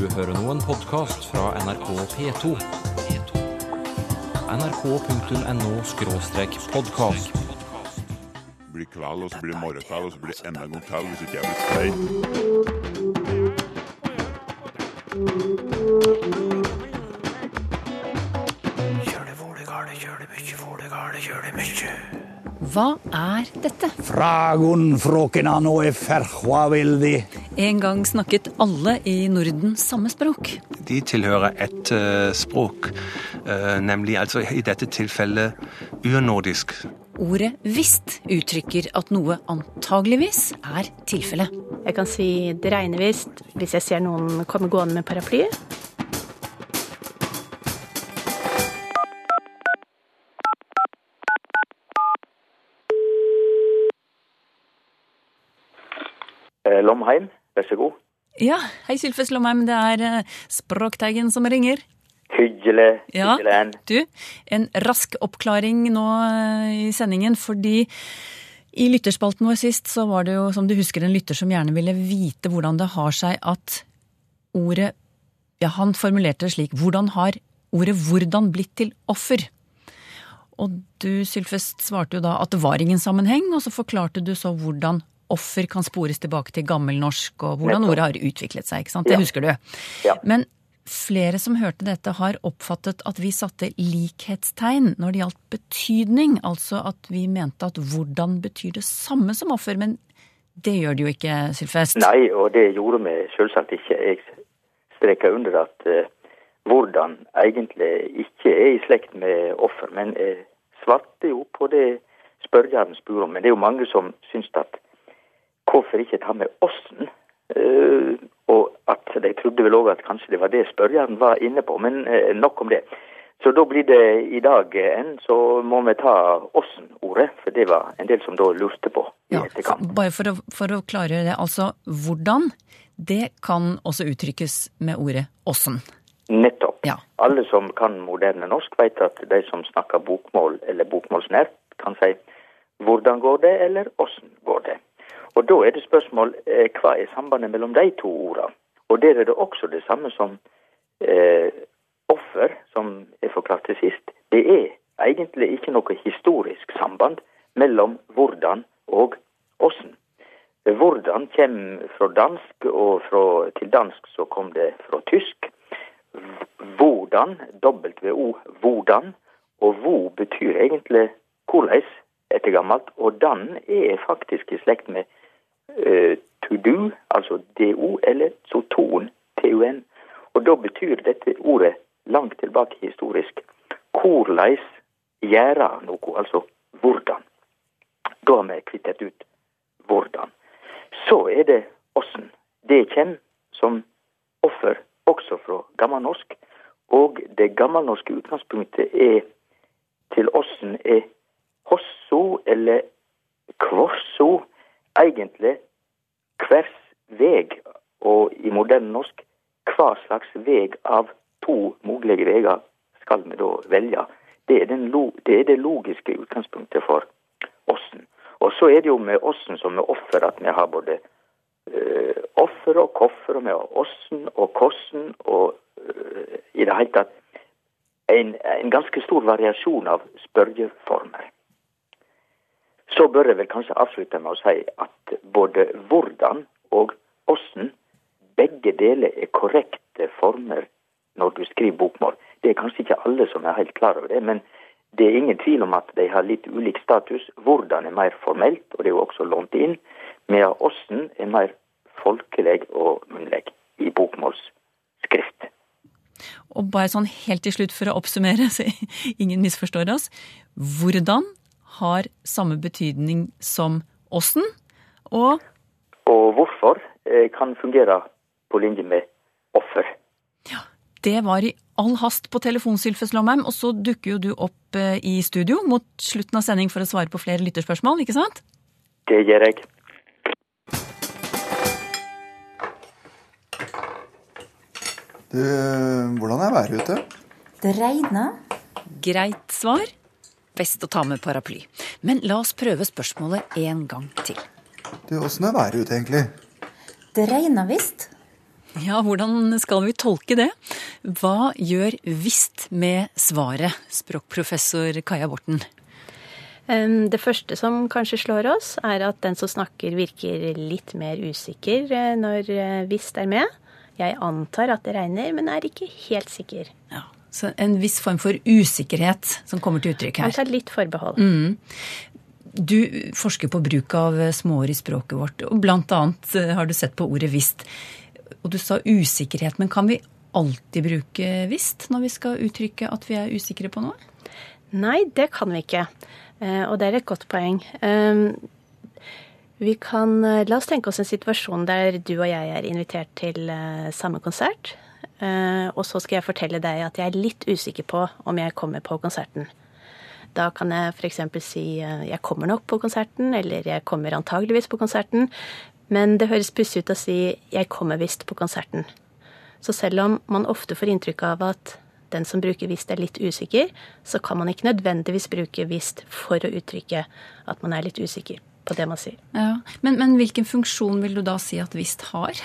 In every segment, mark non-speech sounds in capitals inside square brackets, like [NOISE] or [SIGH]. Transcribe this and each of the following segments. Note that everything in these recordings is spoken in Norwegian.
Du hører nå en podkast fra NRK P2. nrk.no-podkast. blir kveld, og så blir det morgenkveld, og så blir det enda en gang til hvis ikke jeg blir stein. Hva er dette? Fragun frokena noe ferhua veldig. En gang snakket alle i Norden samme språk. De tilhører ett eh, språk, eh, nemlig altså i dette tilfellet urnordisk. Ordet visst uttrykker at noe antageligvis er tilfellet. Jeg kan si det regner visst hvis jeg ser noen komme gående med paraply. Eh, Lomheim, vær så god. Ja, hei Sylfes Slåmheim, det er eh, Språkteigen som ringer. Hyggelig. Ja, hyggelig du, en rask oppklaring nå eh, i sendingen, fordi i lytterspalten vår sist så var det jo, som du husker, en lytter som gjerne ville vite hvordan det har seg at ordet Ja, han formulerte det slik. Hvordan har ordet 'hvordan' blitt til offer? Og du, Sylfest, svarte jo da at det var ingen sammenheng, og så forklarte du så hvordan offer kan spores tilbake til gammelnorsk, og hvordan ordet har utviklet seg, ikke sant? Det Ja. husker du. Ja. Men flere som hørte dette, har oppfattet at vi satte likhetstegn når det gjaldt betydning, altså at vi mente at hvordan betyr det samme som offer, men det gjør det jo ikke, Sylfest. Nei, og det gjorde vi selvsagt ikke. Jeg streker under at uh, hvordan egentlig ikke er i slekt med offer, men jeg svarte jo på det spørreren spør om. Men det er jo mange som syns at hvorfor ikke ta med osten? Uh, og at de trodde vel òg at kanskje det var det spørreren var inne på, men uh, nok om det. Så da blir det i dag enn, en, så må vi ta åssen-ordet, for det var en del som da lurte på i Ja, etterkant. bare for å, for å klargjøre det, altså hvordan, det kan også uttrykkes med ordet åssen. Nettopp. Ja. Alle som kan moderne norsk, vet at de som snakker bokmål eller bokmålsnært, kan si 'hvordan går det', eller 'åssen går det'. Og da er det spørsmål eh, hva er sambandet mellom de to ordene. Og der er det også det samme som eh, offer, som jeg forklarte sist. Det er egentlig ikke noe historisk samband mellom hvordan og åssen. Hvordan kommer fra dansk, og fra, til dansk så kom det fra tysk. Hvordan, W-O, hvordan, og hvor betyr egentlig hvordan etter gammelt, og dan er faktisk i slekt med eh, to do, altså do, eller soton, tun. Og da betyr dette ordet langt tilbake historisk korleis gjera noe, altså hvordan. Da har vi kvittet ut hvordan. Så er det åssen. Det kjem som offer også fra gammelnorsk. Og det gammelnorske utgangspunktet er til åssen er hosso eller kvorso egentlig hvers veg, og i moderne norsk hva slags veg av to mulige veger skal vi da velge. Det er, lo- det er det logiske utgangspunktet for åssen. Og så er det jo med åssen som med offer at vi har både eh, offer og koffer, og vi har åssen og kossen, og eh, i det hele tatt en, en ganske stor variasjon av spørreformer. Så bør jeg vel kanskje avslutte med å si at både hvordan og åssen, begge deler er korrekte former når du skriver bokmål. Det er kanskje ikke alle som er helt klar over det, men det er ingen tvil om at de har litt ulik status. Hvordan er mer formelt, og det er jo også lånt inn, medan åssen er mer folkelig og munnlig i bokmålsskrift. Og bare sånn helt til slutt for å oppsummere, så [LAUGHS] ingen misforstår oss. Hvordan har samme betydning som åssen, og Og hvorfor eh, kan fungere på linje med offer. Ja, det var i all hast på telefon, Sylfes Lomheim, og så dukker jo du opp eh, i studio mot slutten av sending for å svare på flere lytterspørsmål, ikke sant? Det gjør jeg. Du, hvordan er været ute? Det regner. Greit svar. Best å ta med paraply. Men la oss prøve spørsmålet en gang til. Du, Åssen er været ute, egentlig? Det regner visst. Ja, hvordan skal vi tolke det? Hva gjør visst med svaret, språkprofessor Kaja Borten? Det første som kanskje slår oss, er at den som snakker virker litt mer usikker eh, når eh, visst er med. Jeg antar at det regner, men er ikke helt sikker. Ja, en viss form for usikkerhet som kommer til uttrykk her. Jeg tar litt forbehold. Du forsker på bruk av småord i språket vårt, og blant annet eh, har du sett på ordet visst. Og du sa usikkerhet, men kan vi alltid bruke visst når vi skal uttrykke at vi er usikre på noe? Nei, det kan vi ikke. Eh, Og det er et godt poeng. Vi kan, eh, La oss tenke oss en situasjon der du og jeg er invitert til samme konsert. Eh, Og så skal jeg fortelle deg at jeg er litt usikker på om jeg kommer på konserten. Da kan jeg f.eks. si eh, jeg kommer nok på konserten, eller jeg kommer antageligvis på konserten. Men det høres pussig ut å si jeg kommer visst på konserten. Så selv om man ofte får inntrykk av at den som bruker visst er litt usikker, så kan man ikke nødvendigvis bruke visst for å uttrykke at man er litt usikker på det man sier. Ja, men, men hvilken funksjon vil du da si at visst har?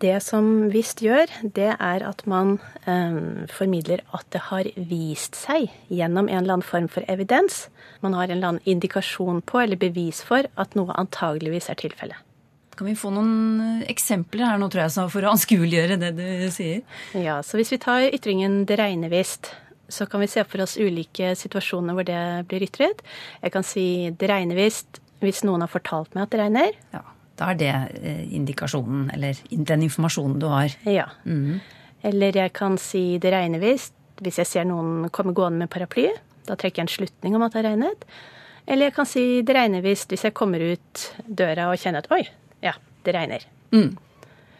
Det som visst gjør, det er at man eh, formidler at det har vist seg gjennom en eller annen form for evidens. Man har en eller annen indikasjon på eller bevis for at noe antageligvis er tilfellet. Kan vi få noen eh, eksempler her nå, tror jeg, for å anskueliggjøre det du sier? Ja, så hvis vi tar ytringen 'det regner visst', så kan vi se for oss ulike situasjoner hvor det blir ytret. Jeg kan si 'det regner visst' hvis noen har fortalt meg at det regner. Ja, Da er det eh, indikasjonen, eller den informasjonen du har. Ja. Eller jeg kan si 'det regner visst' hvis jeg ser noen komme gående med paraply. Da trekker jeg en slutning om at det har regnet. Eller jeg kan si 'det regner visst' hvis jeg kommer ut døra og kjenner at 'oi, ja, det regner'.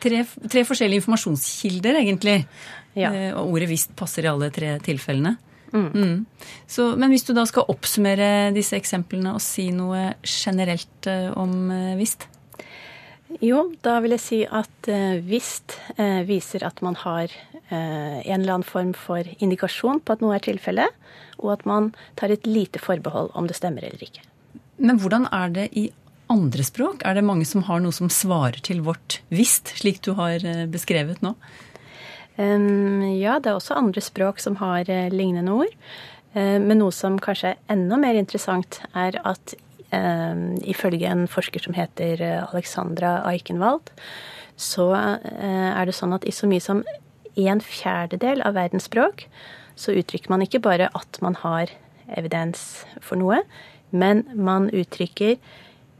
Tre, tre forskjellige informasjonskilder, egentlig. Ja. Eh, Og ordet visst passer i alle tre tilfellene. Mm. Så, men hvis du da skal oppsummere disse eksemplene og si noe generelt eh, om visst? Jo, da vil jeg si at eh, eh, viser at man har eh, en eller annen form for indikasjon på at noe er tilfellet, og at man tar et lite forbehold om det stemmer eller ikke. Men hvordan er det i andre språk? Er det mange som har noe som svarer til vårt visst, slik du har eh, beskrevet nå? Um, ja, det er også andre språk som har eh, lignende ord. Eh, men noe som kanskje er enda mer interessant, er at ifølge en forsker som heter eh, Alexandra Eichenwald, så eh, er det sånn at i så mye som en fjerdedel av verdens språk, så uttrykker man ikke bare at man har evidens for noe, men man uttrykker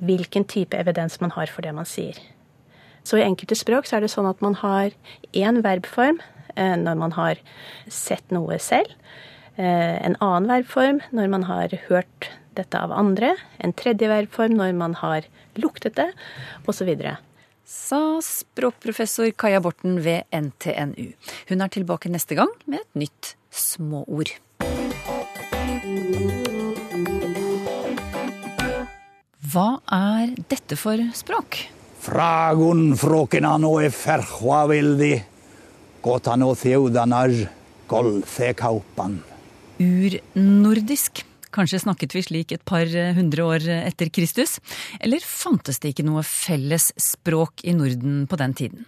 hvilken type evidens man har for det man sier. Så i enkelte språk så er det sånn at man har én verbform eh, når man har sett noe selv. Eh, en annen verbform når man har hørt dette av andre. En tredje verbform når man har luktet det, osv. Sa språkprofessor Kaja Borten ved NTNU. Hun er tilbake neste gang med et nytt småord. Hva er dette for språk? Fragun frokina noe ferhuavildi, kotano theudanaj, golfe kaupan. Urnordisk. Kanskje snakket vi slik et par hundre år etter Kristus? Eller fantes det ikke noe felles språk i Norden på den tiden?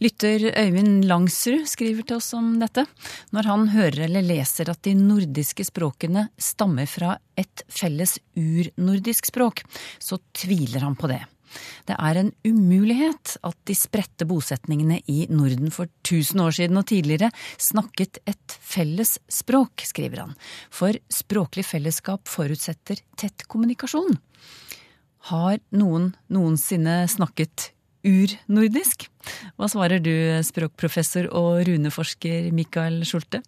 Lytter Øyvind Langsrud skriver til oss om dette. Når han hører eller leser at de nordiske språkene stammer fra et felles urnordisk språk, så tviler han på det. Det er en umulighet at de spredte bosetningene i Norden for 1000 år siden og tidligere snakket et felles språk, skriver han. For språklig fellesskap forutsetter tett kommunikasjon. Har noen noensinne snakket urnordisk? Hva svarer du, språkprofessor og runeforsker Mikael Schulte?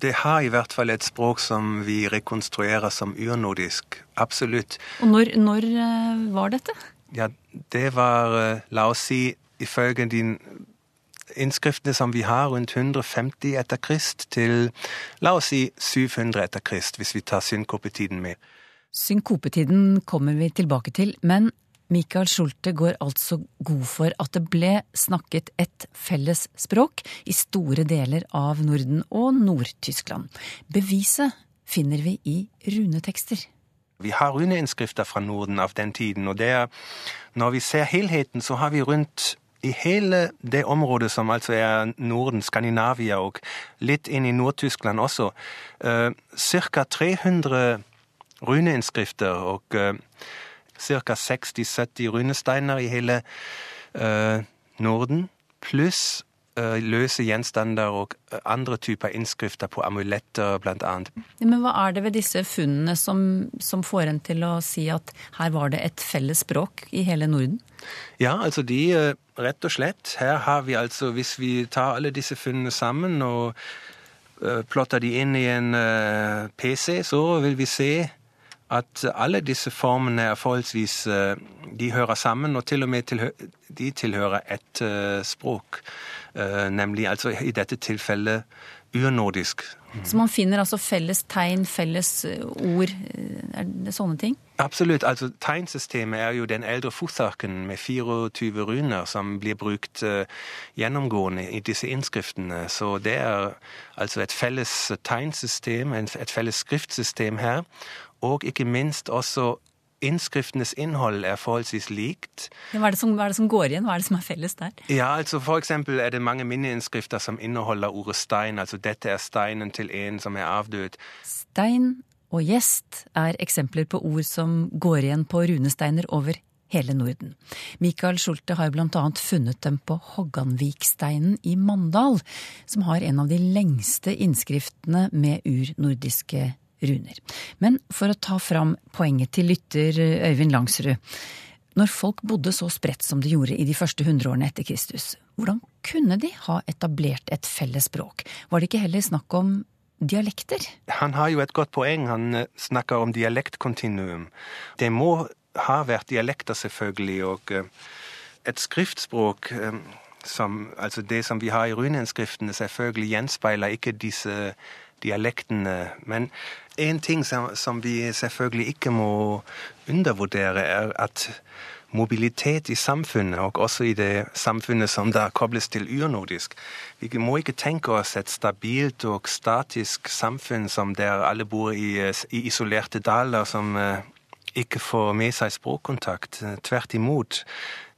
Det har i hvert fall et språk som vi rekonstruerer som urnordisk. Absolutt. Og når, når eh, var dette? Ja, det var, eh, la oss si, ifølge de innskriftene som vi har, rundt 150 etter Krist til, la oss si, 700 etter Krist, hvis vi tar synkopetiden med. Synkopetiden kommer vi tilbake til, men Michael Schulte går altså god for at det ble snakket et felles språk i store deler av Norden og Nord-Tyskland. Beviset finner vi i runetekster. Vi har runeinnskrifter fra Norden av den tiden, og er, når vi ser helheten, så har vi rundt i hele det området som altså er Norden, Skandinavia og litt inn i Nord-Tyskland også, uh, ca. 300 runeinnskrifter og uh, ca. 60-70 runesteiner i hele uh, Norden, pluss løse gjenstander og andre typer innskrifter på amuletter, annet. Men hva er det ved disse funnene som, som får en til å si at her var det et felles språk i hele Norden? Ja, altså de Rett og slett. Her har vi altså, hvis vi tar alle disse funnene sammen og plotter de inn i en PC, så vil vi se at alle disse formene er forholdsvis De hører sammen, og til og med tilhø de tilhører ett språk. Nemlig altså i dette tilfellet urnordisk. Så man finner altså felles tegn, felles ord, er det sånne ting? Absolutt. altså Tegnsystemet er jo den eldre Fotharken med 24 runer som blir brukt uh, gjennomgående i disse innskriftene. Så det er altså et felles tegnsystem, et felles skriftsystem her. Og ikke minst også Innskriftenes innhold er forholdsvis likt. Ja, hva, er som, hva, er det som, går igjen? Hva er det som er felles der? Ja, altså For eksempel er det mange minneinnskrifter som inneholder ordet stein. Altså dette er steinen til en som er avdød. Stein og gjest er eksempler på ord som går igjen på runesteiner over hele Norden. Mikael Schulte har blant annet funnet dem på Hogganviksteinen i Mandal, som har en av de lengste innskriftene med urnordiske runer. Men for å ta fram poenget til lytter Øyvind Langsrud. Når folk bodde så spredt som de gjorde i de første hundreårene etter Kristus, hvordan kunne de ha etablert et felles språk? Var det ikke heller snakk om dialekter? Han har jo et godt poeng. Han snakker om dialektkontinuum. Det må ha vært dialekter, selvfølgelig, og et skriftspråk som, altså det som vi har i runeinnskriftene, selvfølgelig gjenspeiler ikke disse dialektene. Men en ting som, som, vi selvfølgelig ikke må undervurdere, er at mobilitet i samfunnet, og også i det samfunnet som da kobles til urnordisk Vi må ikke tenke oss et stabilt og statisk samfunn som der alle bor i, i isolerte daler som ikke får med seg språkkontakt. Tvert imot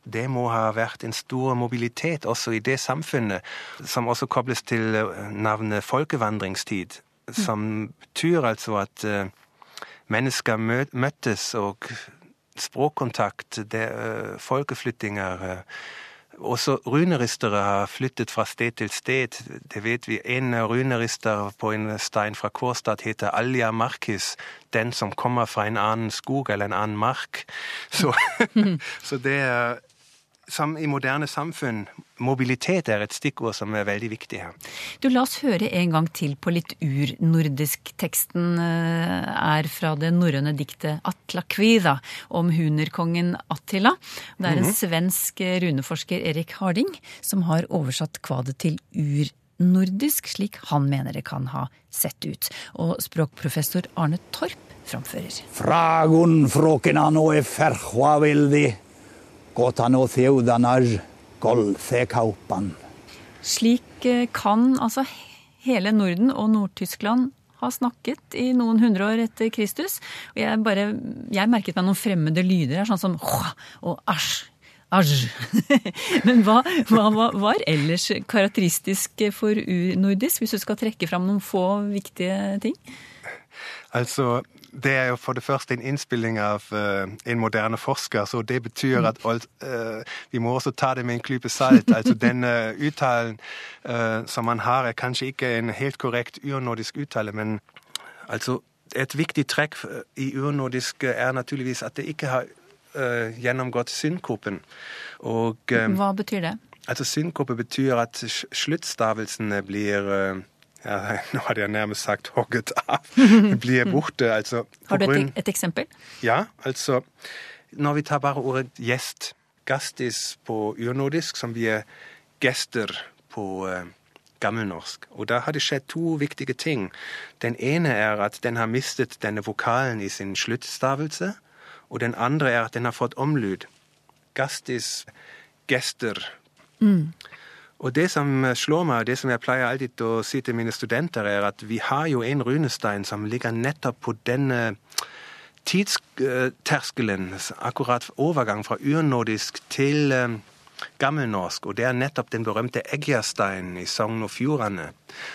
det må ha vært en stor mobilitet også i det samfunnet, som også kobles til navnet folkevandringstid. Som betyr altså at mennesker møttes, og språkkontakt, det, folkeflyttinger Også runeristere har flyttet fra sted til sted. Det vet vi. En runerister på en stein fra Kårstad heter Alja Markis. Den som kommer fra en annen skog eller en annen mark. Så, [LAUGHS] [LAUGHS] så det er som i moderne samfunn, mobilitet er et stikkord som er veldig viktig her. Du, La oss høre en gang til på litt urnordisk. Teksten er fra det norrøne diktet Atla Kvida om hunerkongen Attila. Det er en mm -hmm. svensk runeforsker, Erik Harding, som har oversatt kvadet til urnordisk, slik han mener det kan ha sett ut. Og språkprofessor Arne Torp framfører. Fragun frokena noe slik kan altså hele Norden og Nord-Tyskland ha snakket i noen hundre år etter Kristus. Og jeg, bare, jeg merket meg noen fremmede lyder her, sånn som og æsj. Asj. [LAUGHS] Men hva, hva, var ellers karakteristisk for urnordisk, hvis du skal trekke fram noen få viktige ting? Altså, det er jo for det første en innspilling av uh, en moderne forsker, så det betyr at uh, vi må også ta det med en klype salt. Altså Den uh, [LAUGHS] uttalen som man har, er kanskje ikke en helt korrekt urnordisk uttale, men altså et viktig trekk i urnordisk er naturligvis at det ikke har gjennomgått syndkopen. Og, Hva betyr det? Altså Syndkope betyr at sluttstavelsene blir ja, [LAUGHS] nå hadde jeg nærmest sagt hogget av. [LAUGHS] Blir borte, altså. Har du et, et, eksempel? Ja, altså Når vi tar bare ordet gjest, gastis på urnordisk, som vi er gester på uh, gammelnorsk. Og da har det skjedd to viktige ting. Den ene er at den har mistet denne vokalen i sin sluttstavelse. Og den andre er at den har fått omlyd. Gastis, gester. Mm. Og det som slår meg, og det som jeg pleier alltid å si til mine studenter, er at vi har jo en runestein som ligger nettopp på denne tidsterskelen, akkurat overgang fra urnordisk til gammelnorsk, og det er nettopp den berømte Eggersteinen i Sogn og Fjordane.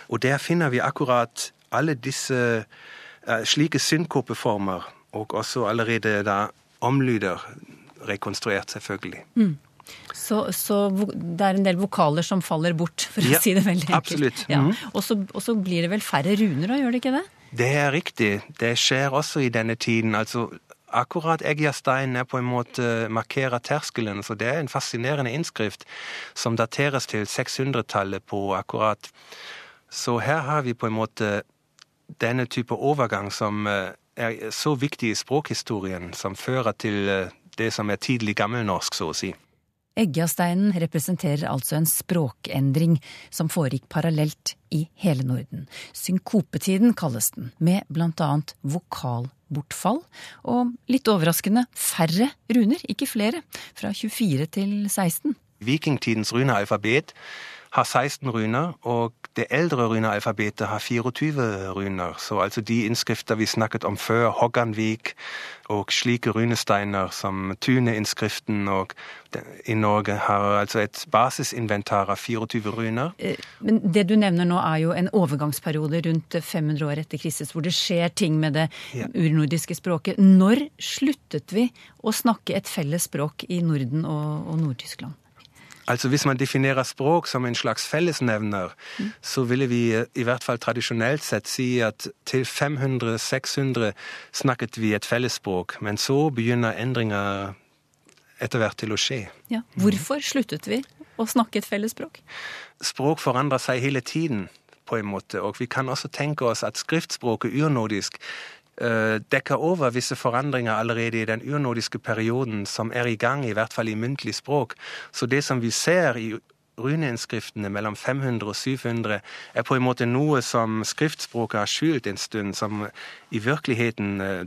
Og der finner vi akkurat alle disse uh, slike synkopeformer, og også allerede da omlyder rekonstruert, selvfølgelig. Mm. Så, så, det er en del vokaler som faller bort, for å ja, si det veldig enkelt. Ja. Mm. Og, så, og, så, blir det vel færre runer, da, gjør det ikke det? Det er riktig. Det skjer også i denne tiden. Altså, akkurat Eggersteinen er på en måte markerer terskelen. Så det er en fascinerende innskrift som dateres til 600-tallet på akkurat Så her har vi på en måte denne type overgang som eh, er så viktig i språkhistorien, som fører til eh, det som er tidlig gammelnorsk, så å si. Eggasteinen representerer altså en språkendring som foregikk parallelt i hele Norden. Synkopetiden kalles den, med blant annet vokalbortfall og litt overraskende færre runer, ikke flere, fra 24 til 16. Vikingtidens runealfabet har 16 runer, og det eldre runealfabetet har 24 runer. Så altså de innskrifter vi snakket om før, Hogganvik og slike runesteiner som Tune-innskriften og i Norge har altså et basisinventar av 24 runer. Men det du nevner nå er jo en overgangsperiode rundt 500 år etter Kristus hvor det skjer ting med det Ja. urnordiske språket. Når sluttet vi å snakke et felles språk i Norden og, og Nord-Tyskland? Altså Hvis man definerer språk som en slags fellesnevner, så ville vi eh, i hvert fall tradisjonelt sett si at til 500-600 snakket vi et fellesspråk, men så begynner endringer etter hvert til å skje. Ja. Hvorfor sluttet vi å snakke et felles språk? Språk forandrer seg hele tiden, på en måte, og vi kan også tenke oss at skriftspråket urnordisk dekker over visse forandringer allerede i den urnordiske perioden som er i gang, i hvert fall i muntlig språk. Så det som vi ser i runeinnskriftene mellom 500 og 700, er på en måte noe som skriftspråket har skjult en stund, som i virkeligheten eh,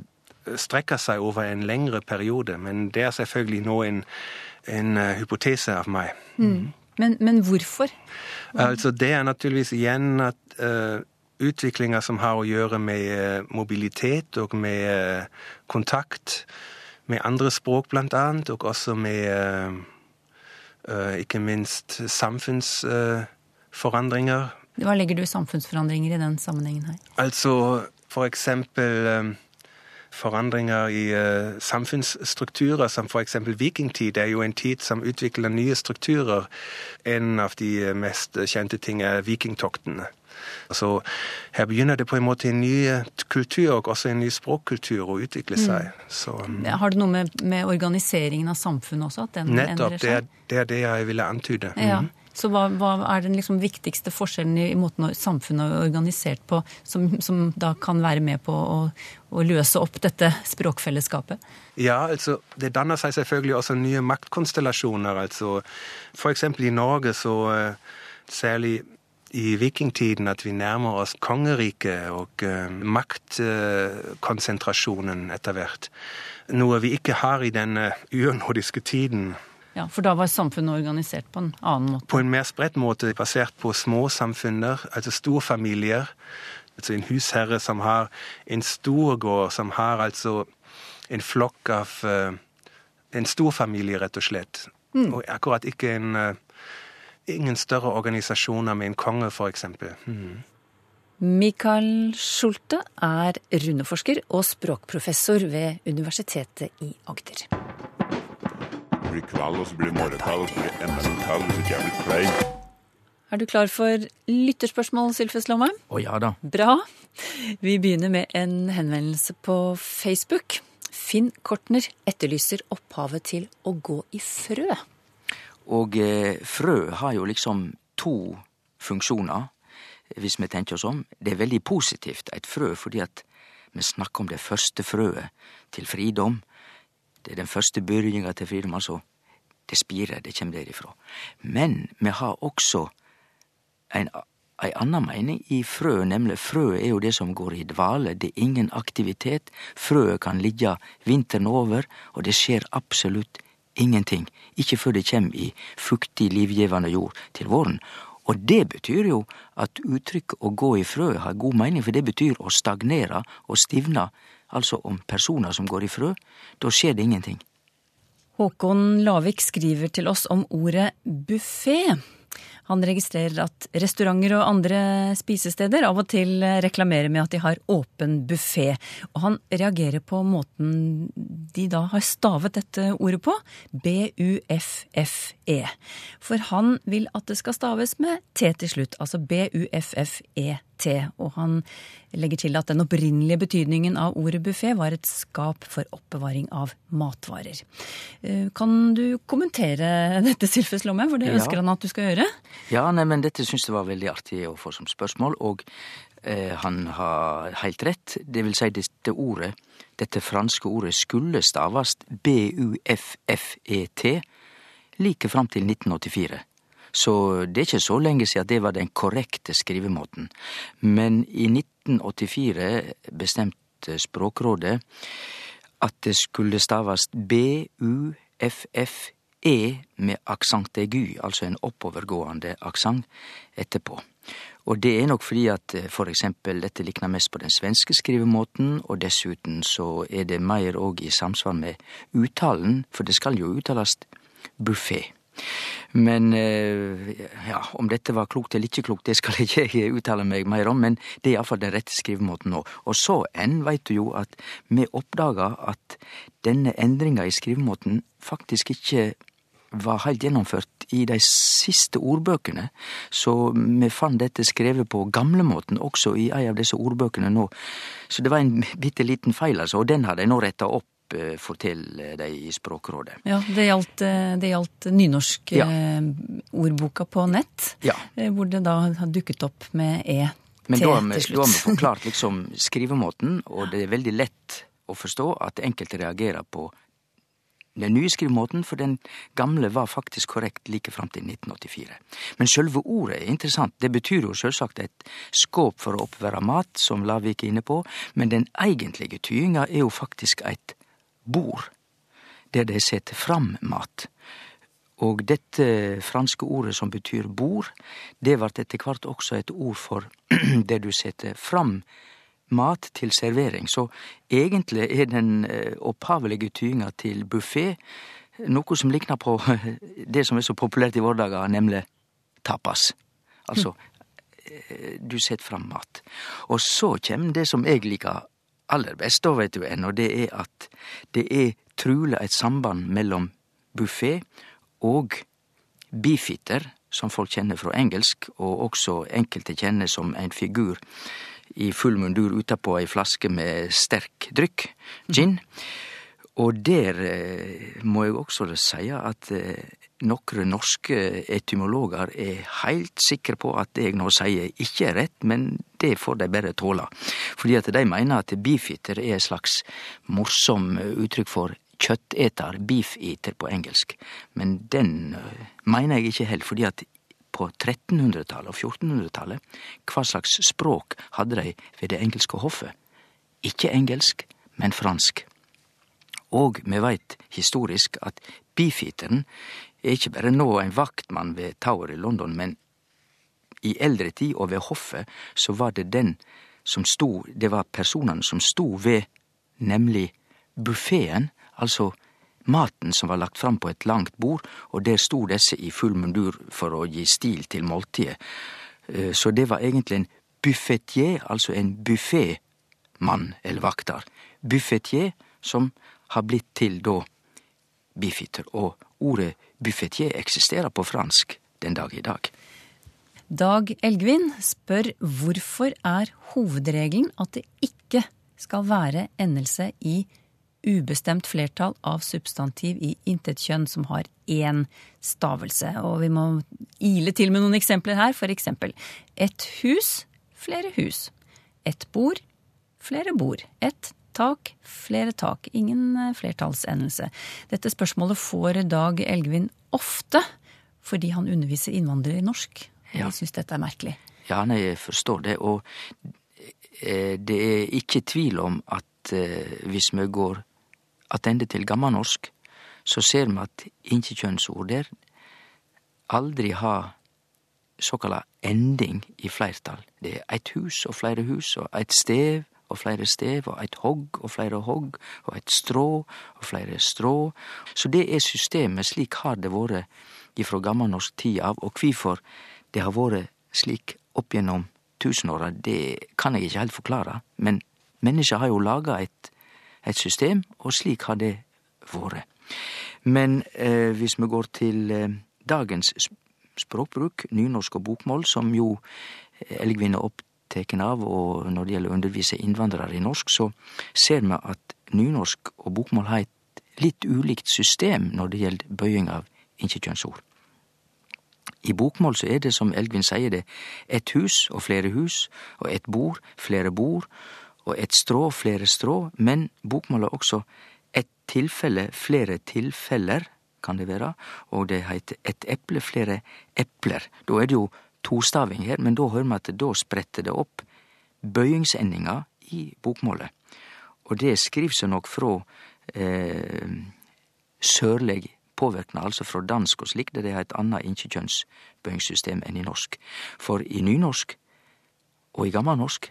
strekker seg over en lengre periode. Men det er selvfølgelig nå en, en eh, hypotese av meg. Men, men hvorfor? Altså Det er naturligvis igjen at uh, utviklinger som har å gjøre med eh, mobilitet og med eh, kontakt med andre språk, blant annet, og også med eh, ikke minst samfunnsforandringer. Hva legger du i samfunnsforandringer i den sammenhengen her? Altså for eksempel forandringer i samfunnsstrukturer, som eksempel vikingtid er jo en tid som utvikler nye strukturer. En av de mest kjente ting er vikingtoktene. Så her begynner det på en måte en ny eh, kultur, og også en ny språkkultur, å utvikle seg. Så mm, Har det noe med, med organiseringen av samfunnet også? At den nettopp, endrer det er, seg? det er det jeg ville antyde. Ja. Mhm. Så hva, hva er den liksom viktigste forskjellen i, i måten samfunnet er organisert på, som, som da kan være med på å, å løse opp dette språkfellesskapet? Ja, altså, det danner seg selvfølgelig også nye maktkonstellasjoner. Altså, eksempel i Norge så eh, særlig i vikingtiden at vi nærmer oss kongeriket og eh, maktkonsentrasjonen etter hvert. Noe vi ikke har i denne urnordiske tiden. Ja, For da var samfunnet organisert på en annen måte? På en mer spredt måte basert på små samfunner, altså storfamilier. Altså en husherre som har en stor gård, som har altså en flokk av eh, En storfamilie, rett og slett. Og akkurat ikke en eh, Ingen større organisasjoner med en konge, for eksempel. Mhm. Mikael Schulte er runeforsker og språkprofessor ved Universitetet i Agder. Det blir kveld, og så blir det morgenkveld, og så blir det enda en så hvis blir klein. Er du klar for lytterspørsmål, Sylfes Lomheim? Å ja da. Bra. Vi begynner med en henvendelse på Facebook. Finn Kortner etterlyser opphavet til å gå i frø. Og eh, frø har jo liksom to funksjoner, hvis vi tenker oss om. Det er veldig positivt, et frø, fordi at vi snakker om det første frøet til fridom. Det er den første byrjinga til fridom, altså. Det spirer, det kommer derifra. Men vi har også en, ei anna mening i frø, nemlig frø er jo det som går i dvale. Det er ingen aktivitet. Frøet kan ligge vinteren over, og det skjer absolutt ingenting. Ikke før det kommer i fuktig, livgivende jord til våren. Og det betyr jo at uttrykket å gå i frø har god mening, for det betyr å stagnere og stivne. Altså om personer som går i frø, da skjer det ingenting. Håkon Lavik skriver til oss om ordet buffé. Han registrerer at restauranter og andre spisesteder av og til reklamerer med at de har åpen buffé. Og han reagerer på måten de da har stavet dette ordet på. B-u-f-f-e. For han vil at det skal staves med T til slutt. Altså B-u-f-f-e-t. Og han legger til at den opprinnelige betydningen av ordet buffé var et skap for oppbevaring av matvarer. Eh, Kan du kommentere [LAUGHS] dette, Sylfes Lomme? For det Ja. ønsker han at du skal gjøre? Ja, nei, men dette syns jeg var veldig artig å få som spørsmål, og eh, han har heilt rett. Det vil si, dette ordet, dette franske ordet, skulle stavast B-u-f-f-e-t like fram til 1984. Så det er ikke så lenge siden det var den korrekte skrivemåten. Men i 1984 bestemte Språkrådet at det skulle stavast B-u-f-f-e med aksent aigu, altså en oppovergående aksent etterpå. Og det er nok fordi at eh, for eksempel dette likner mest på den svenske skrivemåten, og dessuten så er det mer òg i samsvar med uttalen, for det skal jo uttalast buffé. Men eh, ja, om dette var klokt eller ikke klokt, det skal [LAUGHS] ikke jeg uttale meg mer om, men det er iallfall den rette skrivemåten nå. Og så enn veit du jo at vi oppdaga at denne endringa i skrivemåten faktisk ikke var heilt gjennomført i de siste ordbøkene, så vi fant dette skrevet på gamlemåten også i ei av disse ordbøkene nå. Så det var en [LAUGHS] bitte liten feil, altså, og den har de nå retta opp, eh, til de i Språkrådet. Ja, det gjaldt, eh, det gjaldt nynorsk-ordboka på nett, Ja. eh, hvor det da har dukket opp med E Men da har vi, da har vi [LAUGHS] forklart liksom skrivemåten, og det er veldig lett å forstå at enkelte reagerer på den nye skrivemåten, for den gamle var faktisk korrekt like fram til 1984. Men sjølve ordet er interessant. Det betyr jo sjølvsagt et skåp for å oppbevare mat, som Lavik er inne på, men den egentlige tyinga er jo faktisk et bord, der de setter fram mat. Og dette franske ordet som betyr bord, det vart etter hvert også et ord for [CLEARS THROAT] der du setter fram mat til servering. Så egentlig er den opphavlige opphavelige tydinga til buffé noe som likner på [LAUGHS] det som er så populært i våre dager, nemlig tapas. Altså, eh, du setter fram mat. Og så kjem det som jeg liker aller best, da vet du ennå, det er at det er truleg et samband mellom buffé og beefeater, som folk kjenner fra engelsk, og også enkelte kjenner som en figur i full mundur utapå ei flaske med sterk drykk, gin. Og der eh, må jeg også seie at noen nokre norske etymologer er heilt sikre på at det jeg nå sier ikke er rett, men det får de bare tåle. Fordi at de mener at beefeater er et slags morsom uttrykk for kjøtteter, beefeater på engelsk. Men den eh, mener jeg ikke helt, fordi at på 1300-tallet og 1400-tallet, hva slags språk hadde de ved det engelske hoffet? Ikke engelsk, men fransk. Og vi veit historisk at beefeateren er ikke bare nå en vaktmann ved Tower i London, men i eldre tid og ved hoffet så var det den som sto, det var personene som sto ved nemlig buffeen, altså maten som var lagt fram på et langt bord, og der sto disse i full mundur for å gi stil til måltidet. Eh, Så det var egentlig en buffetier, altså en buffémann eller vakter. Buffetier som har blitt til da beefeater, og ordet buffetier eksisterer på fransk den dag i dag. Dag Elgvin spør hvorfor er hovedregelen at det ikke skal være endelse i ubestemt flertall av substantiv i intetkjønn som har én stavelse. Og vi må ile til med noen eksempler her. For eksempel et hus, flere hus. Et bord, flere bord. Et tak, flere tak. Ingen eh, flertallsendelse. Dette spørsmålet får Dag Elgvin ofte fordi han underviser innvandrere i norsk. Ja. de syns dette er merkelig. Ja, nei, jeg forstår det, og eh, det er ikke tvil om at eh, hvis vi går attende til gammelnorsk, så ser vi at inkjekjønnsord der aldri har såkalla ending i flertall. Det er eit hus og flere hus, og eit stev og flere stev, og eit hogg og flere hogg, og eit strå og flere strå. Så det er systemet, slik har det vore ifrå gammalnorsk tid av, og kvifor det har vore slik opp gjennom tusenåra, det kan eg ikkje heilt forklare, men mennesket har jo laga eit, eit system, og slik har det vore. Men eh, hvis vi går til eh, dagens språkbruk, nynorsk og bokmål, som jo Elgvin er oppteken av, og når det gjelder å undervise innvandrere i norsk, så ser vi at nynorsk og bokmål har et litt ulikt system når det gjelder bøying av inkjekjønnsord. I bokmål så er det, som Elgvin sier det, ett hus og flere hus, og ett bord, flere bord, og ett strå, flere strå, men bokmål er også ett tilfelle, flere tilfeller, kan det være, og det heter ett eple, flere epler. Da er det jo tostaving her, men da hører vi at da spretter det opp bøyingsendinga i bokmålet. Og det skriv seg nok frå eh, sørleg påverknad, altså frå dansk og slik, der det er eit anna inkjekjønnsbøyingssystem enn i norsk. For i nynorsk og i gammelnorsk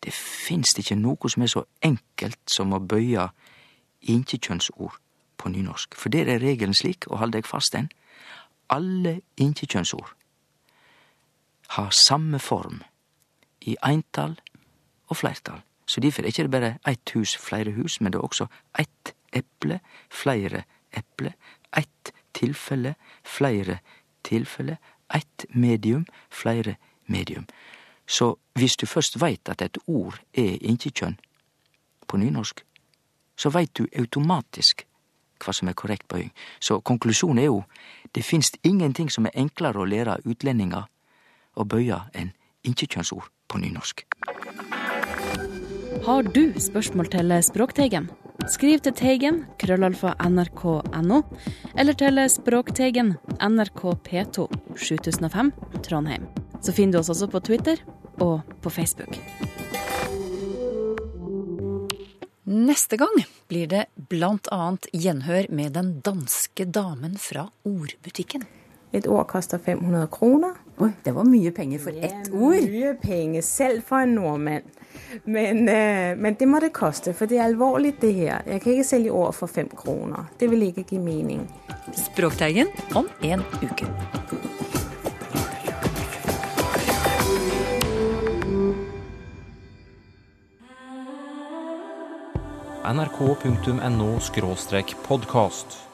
det finst ikkje noko som er så enkelt som å bøye inkjekjønnsord på nynorsk. For der er regelen slik, og hold deg fast den, alle inkjekjønnsord har samme form i eintall og flertall. Så difor er det ikkje berre eitt hus, flere hus, men det er også eitt eple, flere eple, eitt tilfelle, flere tilfelle, eitt medium, flere medium. Så hvis du først veit at et ord er inkjekjønn på nynorsk, så veit du automatisk hva som er korrekt bøying. Så konklusjonen er jo det finst ingenting som er enklere å lære utlendingar å bøye enn inkjekjønnsord på nynorsk. Har du spørsmål til Språkteigen? Skriv til Teigen, krøllalfa nrk.no, eller til Språkteigen, NRK P2, 7005, Trondheim. Så finner du oss også på Twitter og på Facebook. Neste gang blir det annet gjenhør med den danske damen fra ordbutikken. Et ord koster 500 kroner. Oi, det var mye penger for ett ord. Mye penger, selv for en nordmann. Men, øh, men, det må det koste, for det er alvorlig det her. Jeg kan ikke selge ord for fem kroner. Det vil ikke gi mening. Språkteigen om en uke. nrk.no podkast.